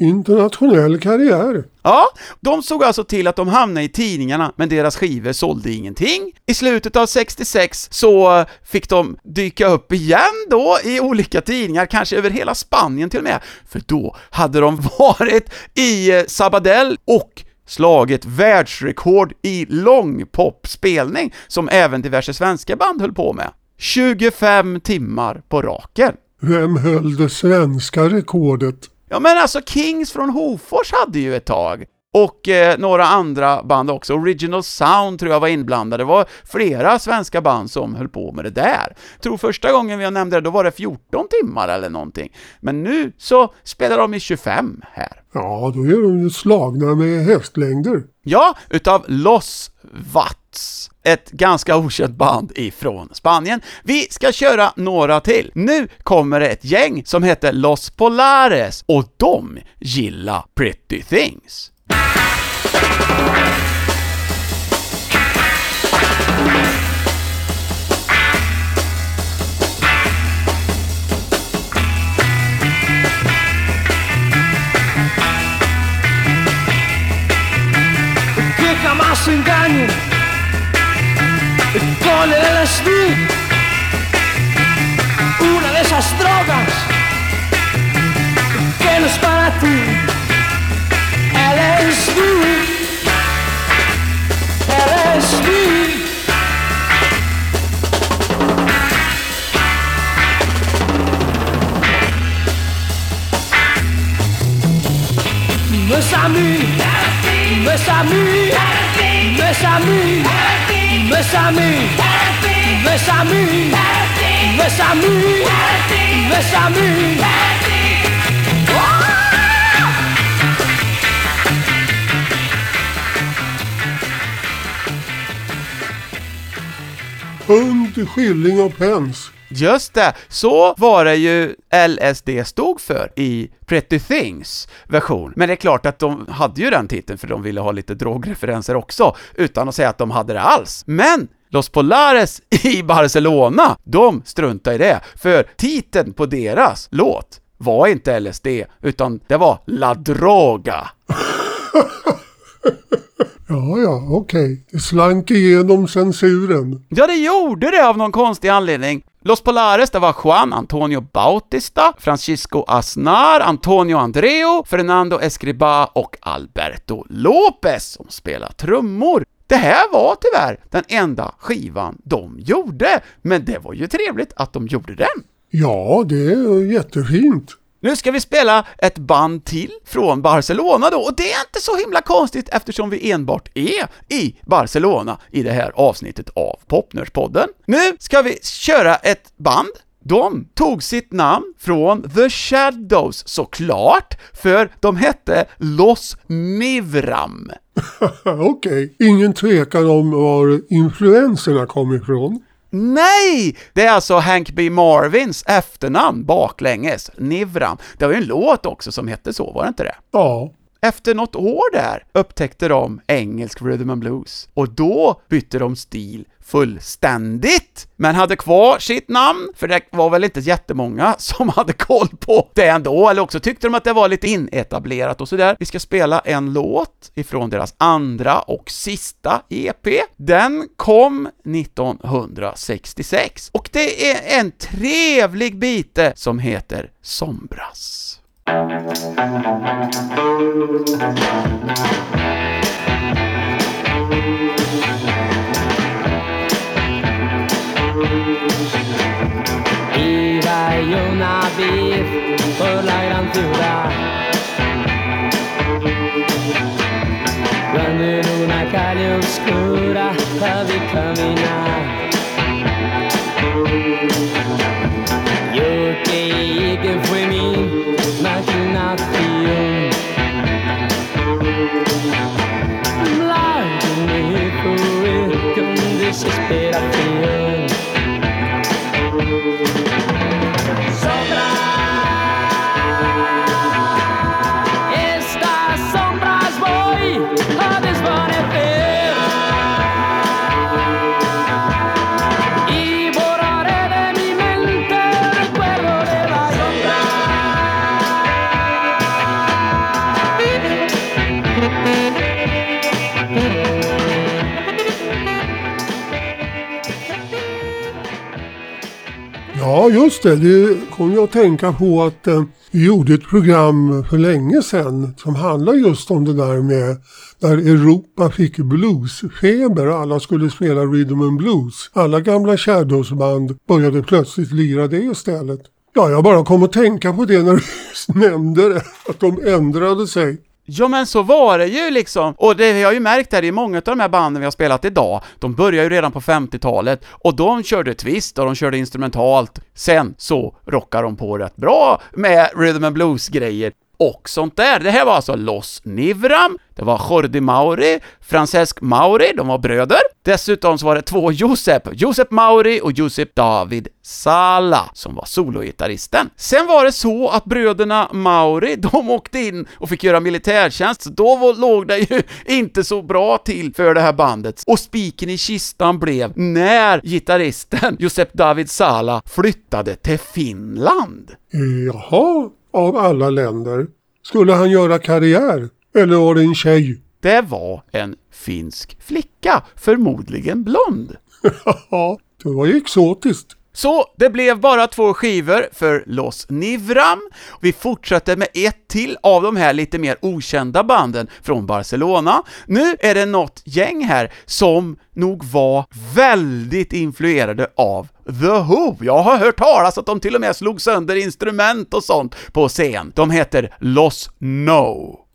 internationell karriär. Ja, de såg alltså till att de hamnade i tidningarna, men deras skivor sålde ingenting. I slutet av 66 så fick de dyka upp igen då i olika tidningar, kanske över hela Spanien till och med, för då hade de varit i Sabadell och slagit världsrekord i långpopspelning, som även diverse svenska band höll på med. 25 timmar på raken. Vem höll det svenska rekordet? Ja men alltså Kings från Hofors hade ju ett tag. Och eh, några andra band också. Original Sound tror jag var inblandade. Det var flera svenska band som höll på med det där. Jag tror första gången vi nämnde det, då var det 14 timmar eller någonting. Men nu så spelar de i 25 här. Ja, då är de ju slagna med hästlängder. Ja, utav Los Watts. Ett ganska okänt band ifrån Spanien. Vi ska köra några till. Nu kommer det ett gäng som heter Los Polares och de gillar Pretty Things. Que jamás se engañen con el LSD, una de esas drogas que no es para ti. LSD, LSD. Mes amis, mes amis, mes amis, mes amis, mes amis, mes amis, mes amis. Pund, skilling och pens Just det, så var det ju LSD stod för i Pretty Things version. Men det är klart att de hade ju den titeln för de ville ha lite drogreferenser också, utan att säga att de hade det alls. Men Los Polares i Barcelona, de struntade i det, för titeln på deras låt var inte LSD, utan det var La Droga. Ja, ja, okej. Det slank igenom censuren. Ja, det gjorde det av någon konstig anledning. Los Polares, det var Juan Antonio Bautista, Francisco Aznar, Antonio Andreo, Fernando Escriba och Alberto Lopez som spelar trummor. Det här var tyvärr den enda skivan de gjorde, men det var ju trevligt att de gjorde den. Ja, det är jättefint. Nu ska vi spela ett band till från Barcelona då, och det är inte så himla konstigt eftersom vi enbart är i Barcelona i det här avsnittet av Popnörspodden. Nu ska vi köra ett band de tog sitt namn från The Shadows såklart, för de hette Los Mivram. Okej, ingen tvekan om var influenserna kom ifrån. Nej! Det är alltså Hank B. Marvins efternamn baklänges, Nivram. Det var ju en låt också som hette så, var det inte det? Ja, Efter något år där upptäckte de engelsk rhythm and blues, och då bytte de stil fullständigt, men hade kvar sitt namn, för det var väl inte jättemånga som hade koll på det ändå, eller också tyckte de att det var lite inetablerat och sådär. Vi ska spela en låt ifrån deras andra och sista EP. Den kom 1966, och det är en trevlig bite som heter Sombras. Una vez por la gran ciudad. Cuando en una calle oscura la vi caminar. Yo creí que fue mi imaginación. Lágrimas fue con desesperación. Ja just det. Det kom jag att tänka på att eh, vi gjorde ett program för länge sedan som handlar just om det där med när Europa fick bluesfeber och alla skulle spela rhythm and blues. Alla gamla Shadows-band började plötsligt lira det istället. Ja, jag bara kom att tänka på det när du nämnde det, att de ändrade sig. Ja men så var det ju liksom, och det har jag ju märkt här i många av de här banden vi har spelat idag, de började ju redan på 50-talet, och de körde twist och de körde instrumentalt, sen så rockar de på rätt bra med rhythm and blues-grejer och sånt där. Det här var alltså Los Nivram, det var Jordi Mauri, Francesc Mauri, de var bröder. Dessutom så var det två Josep, Josep Mauri och Josep David Sala, som var sologitarristen. Sen var det så att bröderna Mauri, de åkte in och fick göra militärtjänst, så då var- låg det ju inte så bra till för det här bandet. Och spiken i kistan blev när gitarristen Josep David Sala flyttade till Finland. Jaha, av alla länder. Skulle han göra karriär? Eller var det en tjej? Det var en finsk flicka, förmodligen blond. Ja, det var ju exotiskt. Så det blev bara två skivor för Los Nivram. Vi fortsätter med ett till av de här lite mer okända banden från Barcelona. Nu är det något gäng här som nog var väldigt influerade av The Who. Jag har hört talas att de till och med slog sönder instrument och sånt på scen. De heter Los No.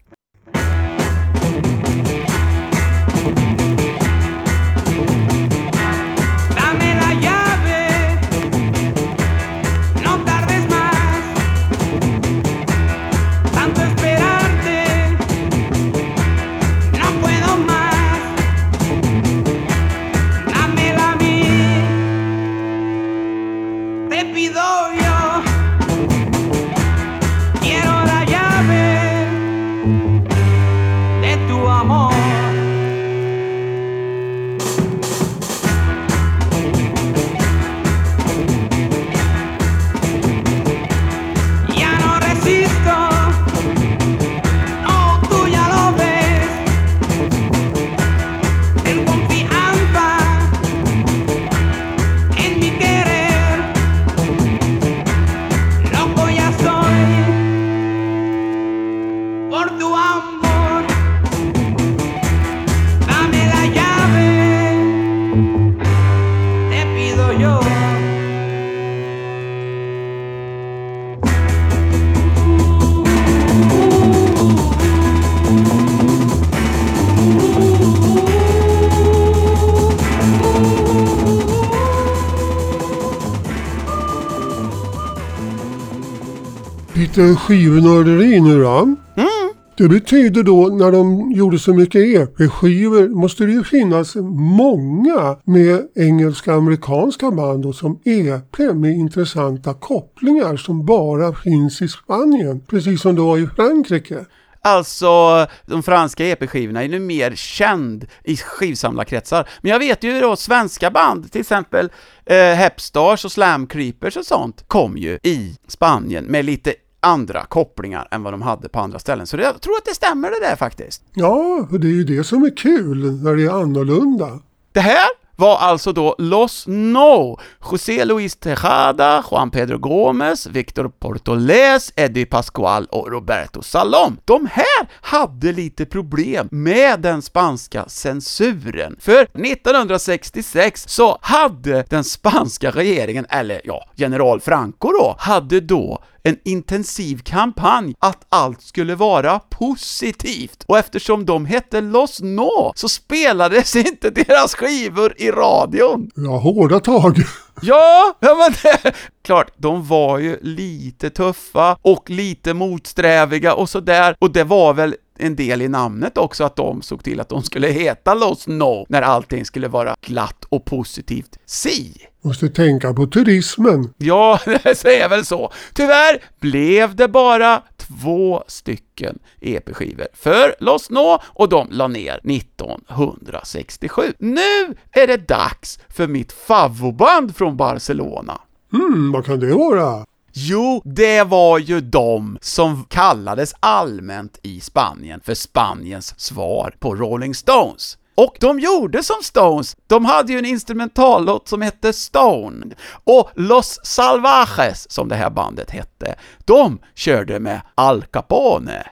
Lite skivnörderi nu då. Det betyder då när de gjorde så mycket EP-skivor måste det ju finnas många med engelska amerikanska band och som EP med intressanta kopplingar som bara finns i Spanien. Precis som det var i Frankrike. Alltså, de franska EP-skivorna är nu mer känd i skivsamlarkretsar. Men jag vet ju då svenska band, till exempel eh, Hepstars och Slam Creepers och sånt, kom ju i Spanien med lite andra kopplingar än vad de hade på andra ställen. Så jag tror att det stämmer det där faktiskt. Ja, för det är ju det som är kul när det är annorlunda. Det här var alltså då Los No, José Luis Tejada, Juan Pedro Gómez, Victor Portoles, Eddie Pascual och Roberto Salom. De här hade lite problem med den spanska censuren, för 1966 så hade den spanska regeringen, eller ja, general Franco då, hade då en intensiv kampanj att allt skulle vara positivt. Och eftersom de hette Los No så spelades inte deras skivor i radion. Ja, hårda tag. Ja, ja men det, klart, de var ju lite tuffa och lite motsträviga och sådär, och det var väl en del i namnet också att de såg till att de skulle heta Los No när allting skulle vara glatt och positivt. Si! Måste tänka på turismen. Ja, det säger väl så. Tyvärr blev det bara två stycken EP-skivor för Los No och de la ner 1967. Nu är det dags för mitt favoband från Barcelona. Hmm, vad kan det vara? Jo, det var ju de som kallades allmänt i Spanien för Spaniens svar på Rolling Stones. Och de gjorde som Stones, de hade ju en instrumentallåt som hette Stone. Och Los Salvajes, som det här bandet hette, de körde med Al Capone.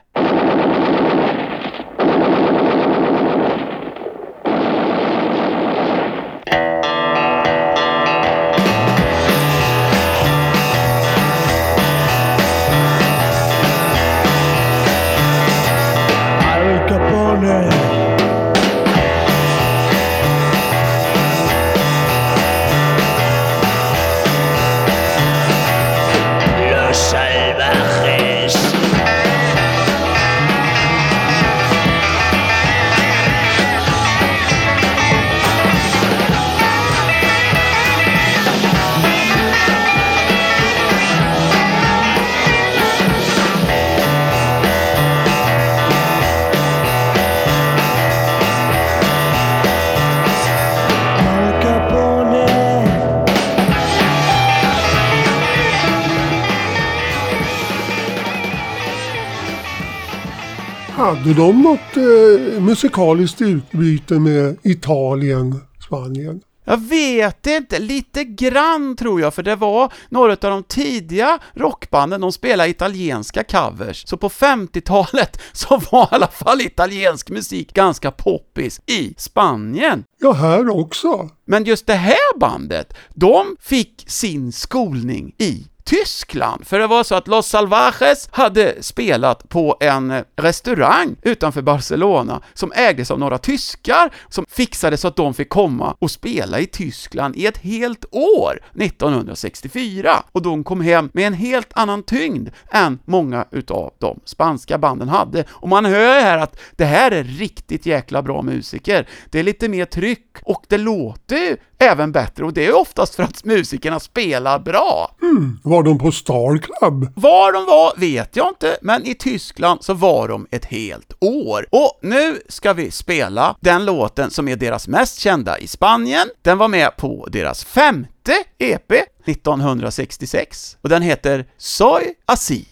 Hade de något eh, musikaliskt utbyte med Italien, Spanien? Jag vet inte, lite grann tror jag, för det var några av de tidiga rockbanden, de spelade italienska covers, så på 50-talet så var i alla fall italiensk musik ganska poppis i Spanien. Ja, här också. Men just det här bandet, de fick sin skolning i Tyskland, för det var så att Los Salvajes hade spelat på en eh, restaurang utanför Barcelona som ägdes av några tyskar som fixade så att de fick komma och spela i Tyskland i ett helt år 1964. Och de kom hem med en helt annan tyngd än många utav de spanska banden hade. Och man hör här att det här är riktigt jäkla bra musiker. Det är lite mer tryck och det låter ju även bättre och det är oftast för att musikerna spelar bra. Hmm, var de på Star Club? Var de var vet jag inte, men i Tyskland så var de ett helt år. Och nu ska vi spela den låten som är deras mest kända i Spanien. Den var med på deras femte EP 1966 och den heter Soy Así.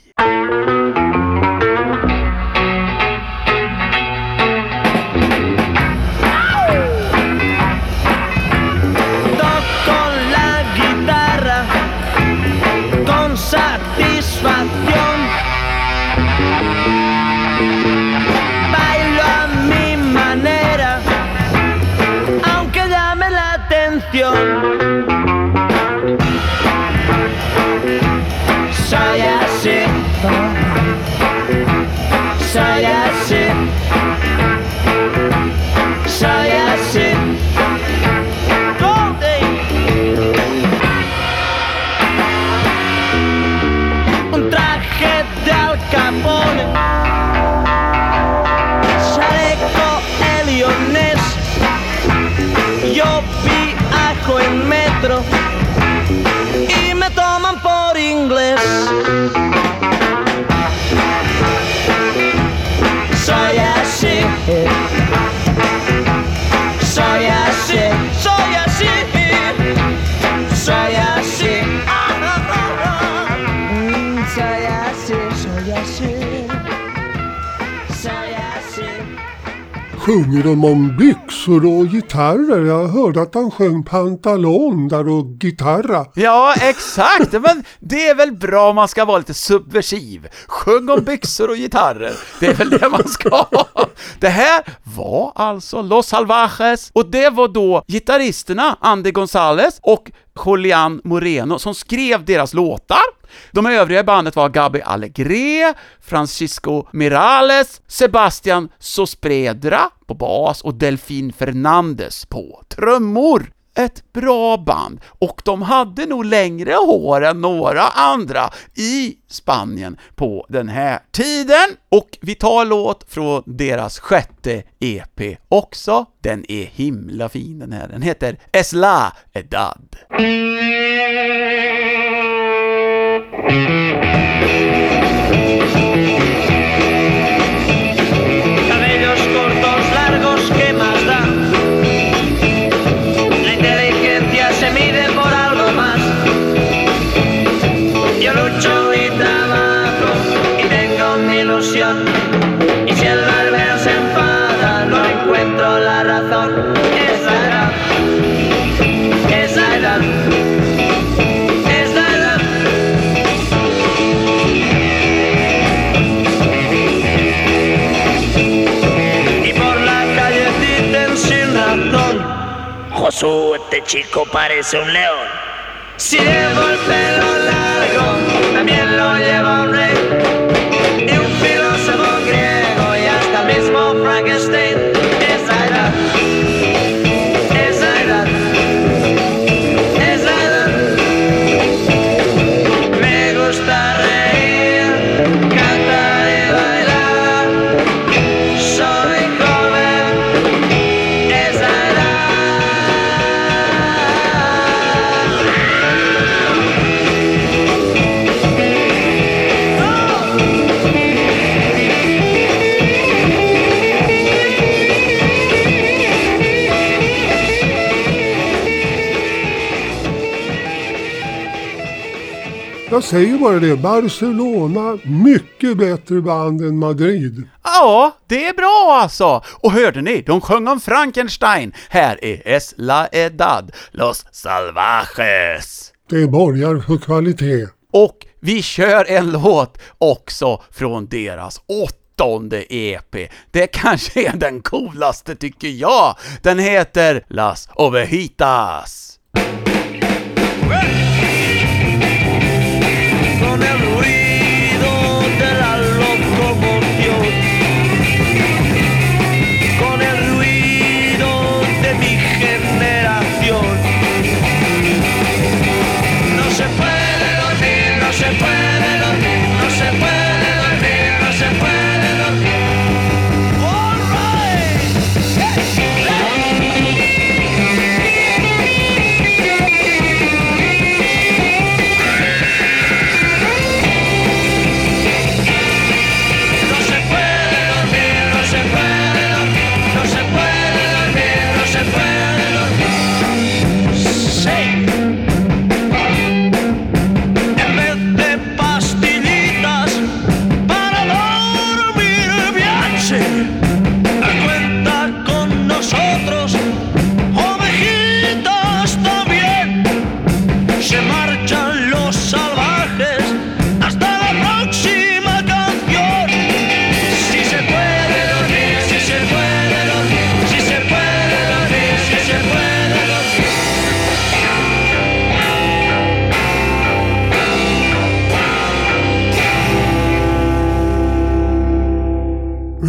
Sjunger de om byxor och gitarrer? Jag hörde att han sjöng pantalon där och gitarra. Ja, exakt! Men det är väl bra om man ska vara lite subversiv. Sjung om byxor och gitarrer. Det är väl det man ska ha. Det här var alltså Los Salvajes och det var då gitarristerna Andy Gonzales och Julian Moreno som skrev deras låtar. De övriga i bandet var Gabi Alegre, Francisco Mirales, Sebastian Sospredra på bas och Delfin Fernandes på trummor. Ett bra band, och de hade nog längre hår än några andra i Spanien på den här tiden. Och vi tar låt från deras sjätte EP också. Den är himla fin den här. Den heter Esla Edad. Mm. Josué, este chico parece un león. Si llevo el pelo largo, también lo lleva un Jag säger bara det, Barcelona, mycket bättre band än Madrid. Ja, det är bra alltså! Och hörde ni? De sjöng om Frankenstein. Här är Es la Edad, Los Salvajes. Det borgar för kvalitet. Och vi kör en låt också från deras åttonde EP. Det kanske är den coolaste tycker jag. Den heter Las Ovejitas. con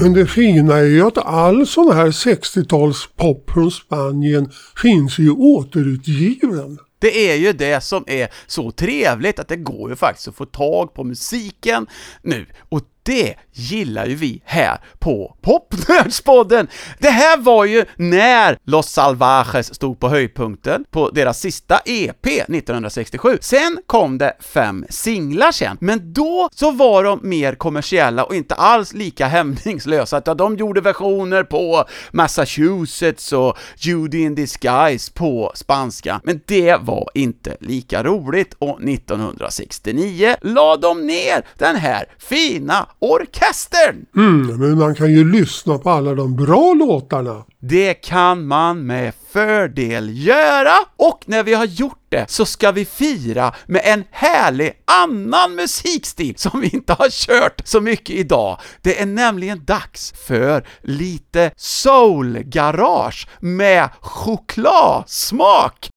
Men det fina är ju att all sån här 60-talspop från Spanien finns ju återutgiven. Det är ju det som är så trevligt att det går ju faktiskt att få tag på musiken nu. Och det gillar ju vi här på Popnördspodden. Det här var ju när Los Salvajes stod på höjdpunkten på deras sista EP 1967. Sen kom det fem singlar sen, men då så var de mer kommersiella och inte alls lika hämningslösa, utan de gjorde versioner på Massachusetts och Judy in Disguise på spanska, men det var inte lika roligt och 1969 la de ner den här fina orkestern! Mm, men man kan ju lyssna på alla de bra låtarna. Det kan man med fördel göra, och när vi har gjort det så ska vi fira med en härlig annan musikstil som vi inte har kört så mycket idag. Det är nämligen dags för lite soul-garage med chokladsmak.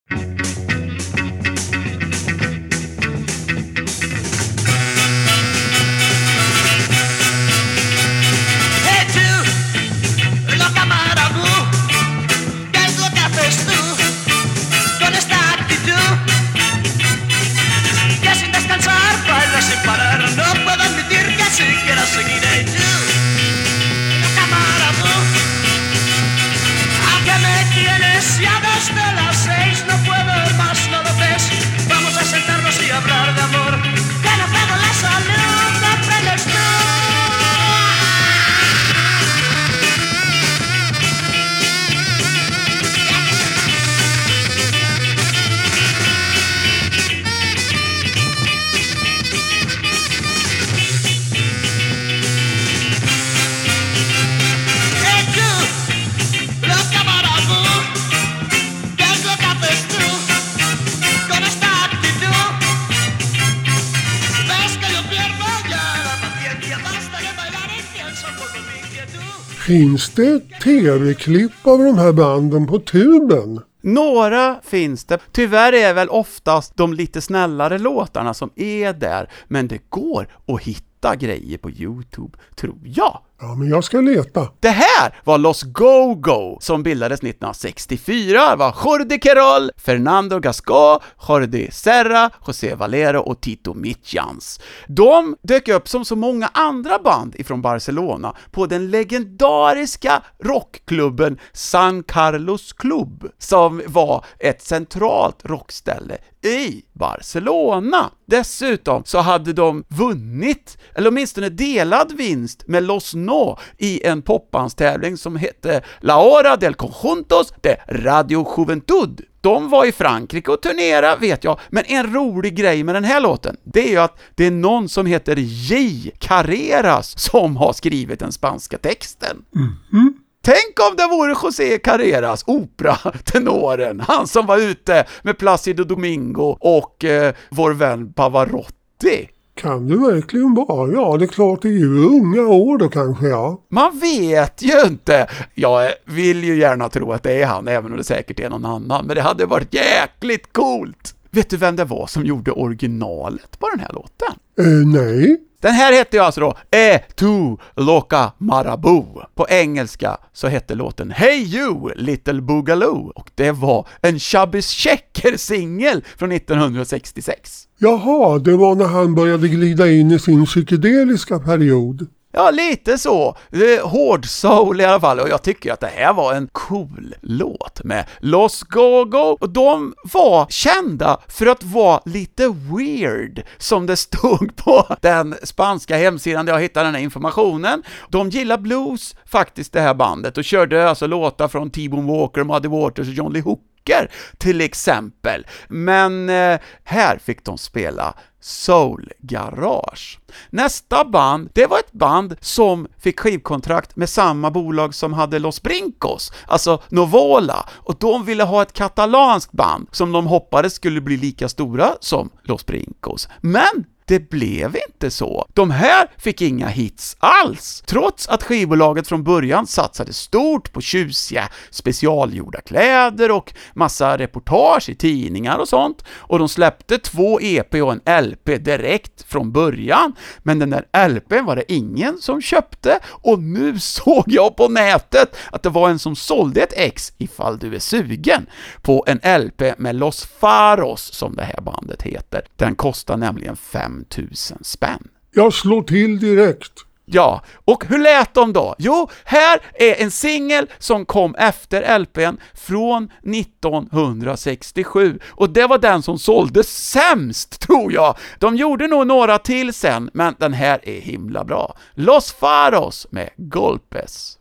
Finns det tv-klipp av de här banden på tuben? Några finns det. Tyvärr är väl oftast de lite snällare låtarna som är där, men det går att hitta grejer på Youtube, tror jag. Ja, men jag ska leta. Det här var Los Go-Go som bildades 1964. Det var Jordi Querol, Fernando Gasco, Jordi Serra, José Valero och Tito Mitjans. De dök upp som så många andra band ifrån Barcelona på den legendariska rockklubben San Carlos Club, som var ett centralt rockställe i Barcelona. Dessutom så hade de vunnit, eller åtminstone delad vinst med Los No i en popbandstävling som hette La Hora del Conjuntos de Radio Juventud. De var i Frankrike och turnerade, vet jag, men en rolig grej med den här låten, det är ju att det är någon som heter J. Carreras som har skrivit den spanska texten. Tänk om det vore José Carreras, operatenoren, han som var ute med Placido Domingo och eh, vår vän Pavarotti. Kan det verkligen vara? Ja, det är klart det är ju unga år då kanske ja. Man vet ju inte! Jag vill ju gärna tro att det är han, även om det säkert är någon annan, men det hade varit jäkligt coolt! Vet du vem det var som gjorde originalet på den här låten? Eh, nej. Den här hette ju alltså då E tu loca marabou. På engelska så hette låten Hey you little boogaloo och det var en Chubbys Checker-singel från 1966. Jaha, det var när han började glida in i sin psykedeliska period. Ja, lite så. Hård soul i alla fall, och jag tycker att det här var en cool låt med Los Go-Go, och de var kända för att vara lite weird, som det stod på den spanska hemsidan där jag hittade den här informationen. De gillar blues, faktiskt, det här bandet, och körde alltså låtar från T-Bone Walker, Muddy Waters och John Lee Hooker, till exempel. Men eh, här fick de spela Soul Garage. Nästa band, det var ett band som fick skivkontrakt med samma bolag som hade Los Brincos, alltså Novola, och de ville ha ett katalanskt band som de hoppades skulle bli lika stora som Los Brincos. Men det blev inte så. De här fick inga hits alls, trots att skivbolaget från början satsade stort på tjusiga specialgjorda kläder och massa reportage i tidningar och sånt, och de släppte två EP och en LP direkt från början, men den där LPn var det ingen som köpte, och nu såg jag på nätet att det var en som sålde ett ex, ifall du är sugen, på en LP med Los Faros, som det här bandet heter. Den kostar nämligen 5 5000 spänn. Jag slår till direkt. Ja, och hur lät de då? Jo, här är en singel som kom efter LPn från 1967, och det var den som sålde sämst, tror jag. De gjorde nog några till sen, men den här är himla bra. Los Faros med Golpes.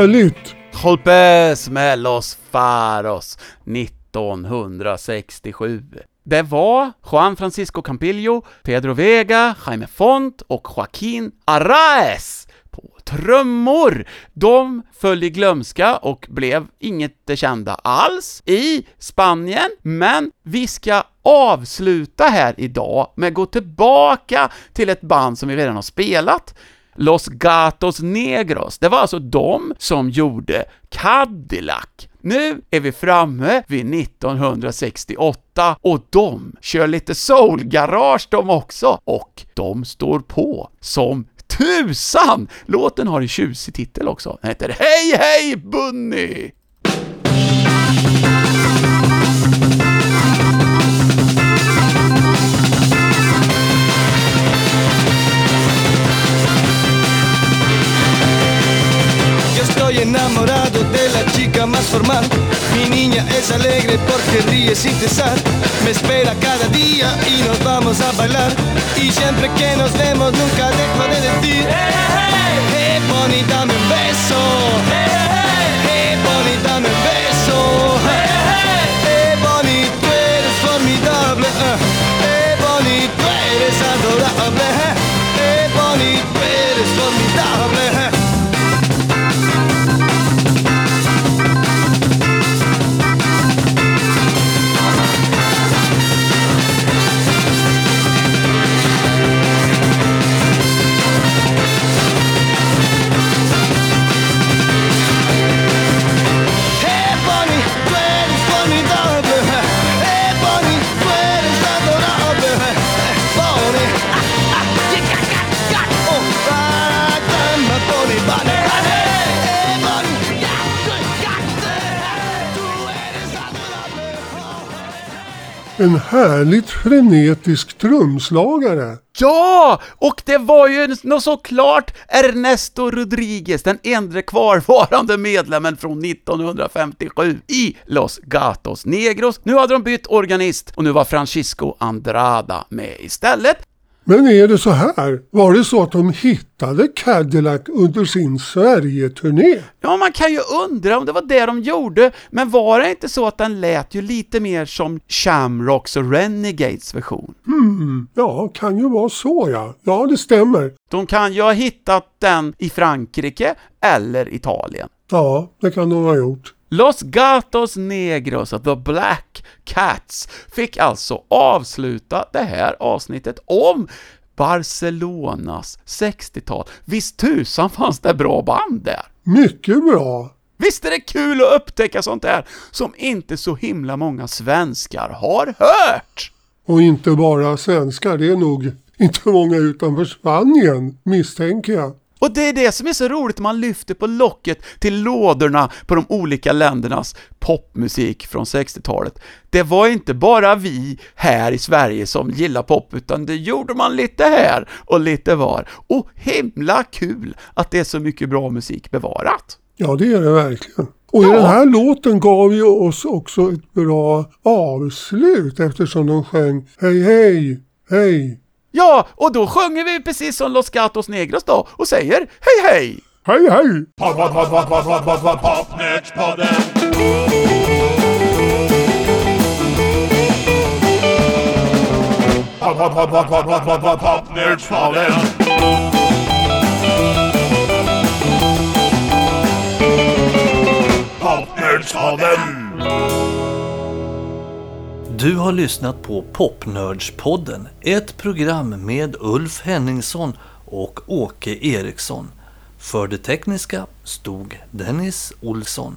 Möjligt? Golpes med Los Faros 1967. Det var Juan Francisco Campillo, Pedro Vega, Jaime Font och Joaquín Arraes på trummor. De föll i glömska och blev inget kända alls i Spanien, men vi ska avsluta här idag med att gå tillbaka till ett band som vi redan har spelat, Los Gatos Negros. Det var alltså de som gjorde Cadillac. Nu är vi framme vid 1968 och de kör lite soulgarage de också och de står på som tusan! Låten har en tjusig titel också. Den heter Hej Hej Bunny! Enamorado de la chica más formal. Mi niña es alegre porque ríe sin cesar. Me espera cada día y nos vamos a bailar. Y siempre que nos vemos nunca dejo de decir: Hey, Bonnie, dame un beso. En härligt frenetisk trumslagare. Ja! Och det var ju såklart Ernesto Rodriguez, den enda kvarvarande medlemmen från 1957 i Los Gatos Negros. Nu hade de bytt organist och nu var Francisco Andrada med istället. Men är det så här? Var det så att de hittade Cadillac under sin Sverige-turné? Ja, man kan ju undra om det var det de gjorde, men var det inte så att den lät ju lite mer som Shamrocks och Renegades version? Hmm, ja, kan ju vara så ja. Ja, det stämmer. De kan ju ha hittat den i Frankrike eller Italien. Ja, det kan de ha gjort. Los Gatos Negros, The Black Cats, fick alltså avsluta det här avsnittet om Barcelonas 60-tal. Visst tusan fanns det bra band där? Mycket bra. Visst är det kul att upptäcka sånt där som inte så himla många svenskar har hört? Och inte bara svenskar, det är nog inte många utanför Spanien, misstänker jag. Och det är det som är så roligt man lyfter på locket till lådorna på de olika ländernas popmusik från 60-talet. Det var inte bara vi här i Sverige som gillar pop, utan det gjorde man lite här och lite var. Och himla kul att det är så mycket bra musik bevarat. Ja, det är det verkligen. Och Ja. den här låten gav ju oss också ett bra avslut eftersom de sjöng Hej hej, hej, Ja, och då sjunger vi precis som Los Gatos Negros då och säger hej hej! hej hej! Pod, pod, pod, pod, pod, pod, pod, pod, Popnördspodden. Pod, pod, pod, pod, pod, pod, pod, pod, Popnördspodden. Popnördspodden. Du har lyssnat på Popnördspodden, ett program med Ulf Henningsson och Åke Eriksson. För det tekniska stod Dennis Olsson.